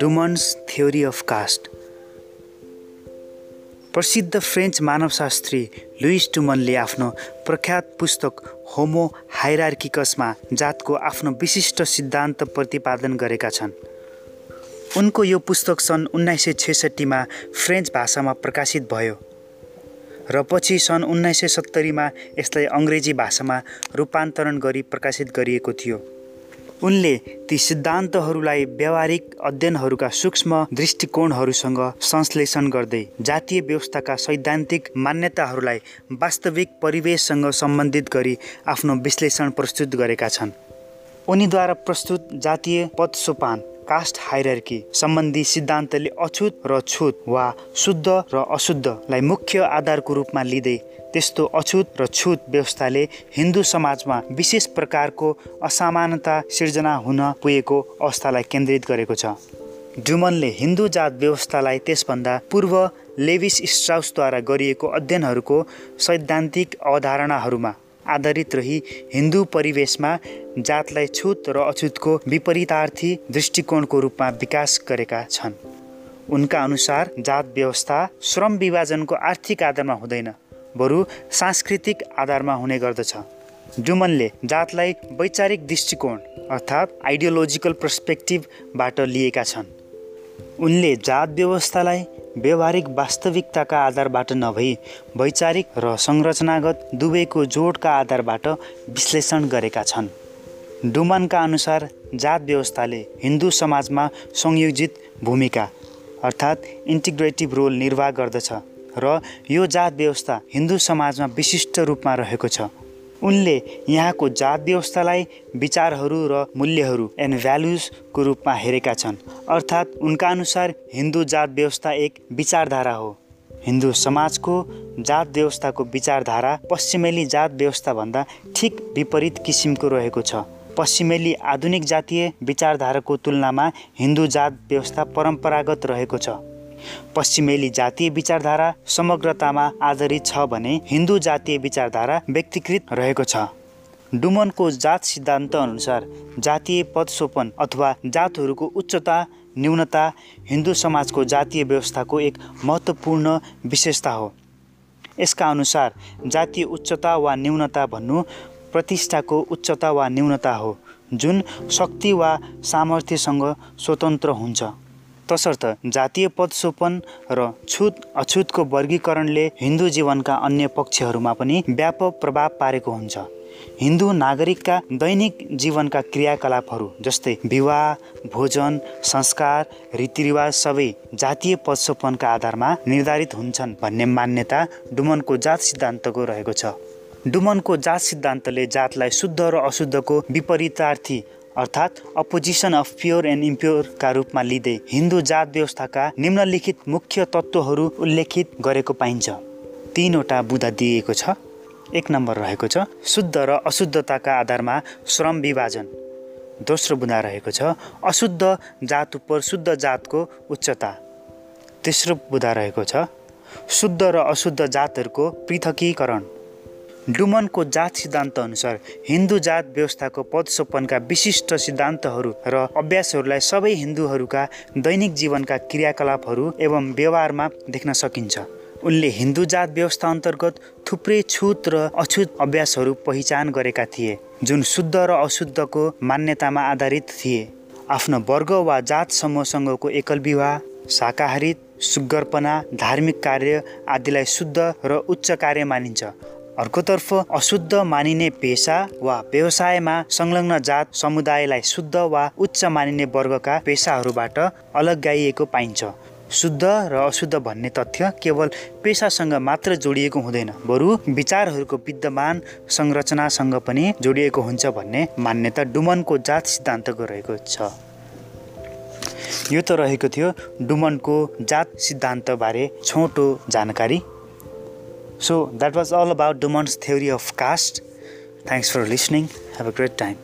डुमन्स theory of caste प्रसिद्ध French मानवशास्त्री Louis डुमनले आफ्नो प्रख्यात पुस्तक होमो हाइरार्किकसमा जातको आफ्नो विशिष्ट सिद्धान्त प्रतिपादन गरेका छन्। उनको यो पुस्तक सन् उन्नाइस सय छेसट्ठीमा फ्रेन्च भाषामा प्रकाशित भयो र पछि सन् उन्नाइस सय सत्तरीमा यसलाई अङ्ग्रेजी भाषामा रूपान्तरण गरी प्रकाशित गरिएको थियो। उनले ती सिद्धान्तहरूलाई व्यावहारिक अध्ययनहरूका सूक्ष्म दृष्टिकोणहरूसँग संश्लेषण गर्दै जातीय व्यवस्थाका सैद्धान्तिक मान्यताहरूलाई वास्तविक परिवेशसँग सम्बन्धित गरी आफ्नो विश्लेषण प्रस्तुत गरेका छन्। उनीद्वारा प्रस्तुत जातीय पद सोपान कास्ट हाइरर्की सम्बन्धी सिद्धान्तले अछुत र छुत वा शुद्ध र अशुद्धलाई मुख्य आधारको रूपमा लिँदै त्यस्तो अछुत र छुत व्यवस्थाले हिन्दू समाजमा विशेष प्रकारको असमानता सिर्जना हुन पुगेको अवस्थालाई केन्द्रित गरेको छ। डुमनले हिन्दू जात व्यवस्थालाई त्यसभन्दा पूर्व लेभिस स्ट्राउसद्वारा गरिएको अध्ययनहरूको सैद्धान्तिक अवधारणाहरूमा आधारित रही हिन्दू परिवेशमा जातलाई छुत र अछुतको विपरीतार्थी दृष्टिकोणको रूपमा विकास गरेका छन्। उनका अनुसार जात व्यवस्था श्रम विभाजनको आर्थिक आधारमा हुँदैन बरु सांस्कृतिक आधारमा हुने गर्दछ। डुमनले जातलाई वैचारिक दृष्टिकोण अर्थात् आइडियोलोजिकल पर्सपेक्टिभबाट लिएका छन्। उनले जात व्यवस्थालाई व्यवहारिक वास्तविकताका आधारबाट नभई वैचारिक र संरचनागत दुवैको जोडका आधारबाट विश्लेषण गरेका छन्। डुमनका अनुसार जात व्यवस्थाले हिन्दू समाजमा संयोजित भूमिका अर्थात् इन्टिग्रेटिभ रोल निर्वाह गर्दछ र यो जात व्यवस्था हिन्दू समाजमा विशिष्ट रूपमा रहेको छ। उनले यहाँको जात व्यवस्थालाई विचारहरू र मूल्यहरू एन्ड भ्यालुजको रूपमा हेरेका छन्। अर्थात् उनका अनुसार हिन्दू जात व्यवस्था एक विचारधारा हो। हिन्दू समाजको जात व्यवस्थाको विचारधारा पश्चिमेली जात व्यवस्थाभन्दा ठिक विपरीत किसिमको रहेको छ। पश्चिमेली आधुनिक जातीय विचारधाराको तुलनामा हिन्दू जात व्यवस्था परम्परागत रहेको छ। पश्चिमेली जातीय विचारधारा समग्रतामा आधारित छ भने हिन्दू जातीय विचारधारा व्यक्तिकृत रहेको छ। डुमनको जात सिद्धान्त अनुसार जातीय पदसोपन अथवा जातहरूको उच्चता न्यूनता हिन्दू समाजको जातीय व्यवस्थाको एक महत्त्वपूर्ण विशेषता हो। यसका अनुसार जातीय उच्चता वा न्यूनता भन्नु प्रतिष्ठाको उच्चता वा न्यूनता हो जुन शक्ति वा सामर्थ्यसँग स्वतन्त्र हुन्छ। तसर्थ जातीय पदसोपन र छुत अछुतको वर्गीकरणले हिन्दू जीवनका अन्य पक्षहरूमा पनि व्यापक प्रभाव पारेको हुन्छ। हिन्दू नागरिकका दैनिक जीवनका क्रियाकलापहरू जस्तै विवाह भोजन संस्कार रीतिरिवाज सबै जातीय पदसोपनका आधारमा निर्धारित हुन्छन् भन्ने मान्यता डुमनको जात सिद्धान्तको रहेको छ। डुमनको जात सिद्धान्तले जातलाई शुद्ध र अशुद्धको विपरीतार्थी अर्थात् अपोजिसन अफ प्योर एन्ड इम्प्योरका रूपमा लिँदै हिन्दू जात व्यवस्थाका निम्नलिखित मुख्य तत्त्वहरू उल्लेखित गरेको पाइन्छ। तिनवटा बुधा दिइएको छ। एक नम्बर रहेको छ शुद्ध र अशुद्धताका आधारमा श्रम विभाजन। दोस्रो बुधा रहेको छ अशुद्ध जात उप शुद्ध जातको उच्चता। तेस्रो बुधा रहेको छ शुद्ध र अशुद्ध जातहरूको पृथकीकरण। डुमनको जात सिद्धान्त अनुसार हिन्दू जात व्यवस्थाको पदसोपनका विशिष्ट सिद्धान्तहरू र अभ्यासहरूलाई सबै हिन्दूहरूका दैनिक जीवनका क्रियाकलापहरू एवं व्यवहारमा देख्न सकिन्छ। उनले हिन्दू जात व्यवस्था अन्तर्गत थुप्रै छुत र अछुत अभ्यासहरू पहिचान गरेका थिए जुन शुद्ध र अशुद्धको मान्यतामा आधारित थिए। आफ्नो वर्ग वा जात समूहसँगको एकल विवाह शाकाहारी सुगरपना धार्मिक कार्य आदिलाई शुद्ध र उच्च कार्य मानिन्छ। अर्कोतर्फ अशुद्ध मानिने पेसा वा व्यवसायमा संलग्न जात समुदायलाई शुद्ध वा उच्च मानिने वर्गका पेसाहरूबाट अलग गाइएको पाइन्छ। शुद्ध र अशुद्ध भन्ने तथ्य केवल पेसासँग मात्र जोडिएको हुँदैन बरु विचारहरूको विद्यमान संरचनासँग पनि जोडिएको हुन्छ भन्ने मान्यता डुमनको जात सिद्धान्तको रहेको छ। यो त रहेको थियो डुमनको जात सिद्धान्तबारे छोटो जानकारी। So that was all about Dumont's theory of caste. Thanks for listening. Have a great time.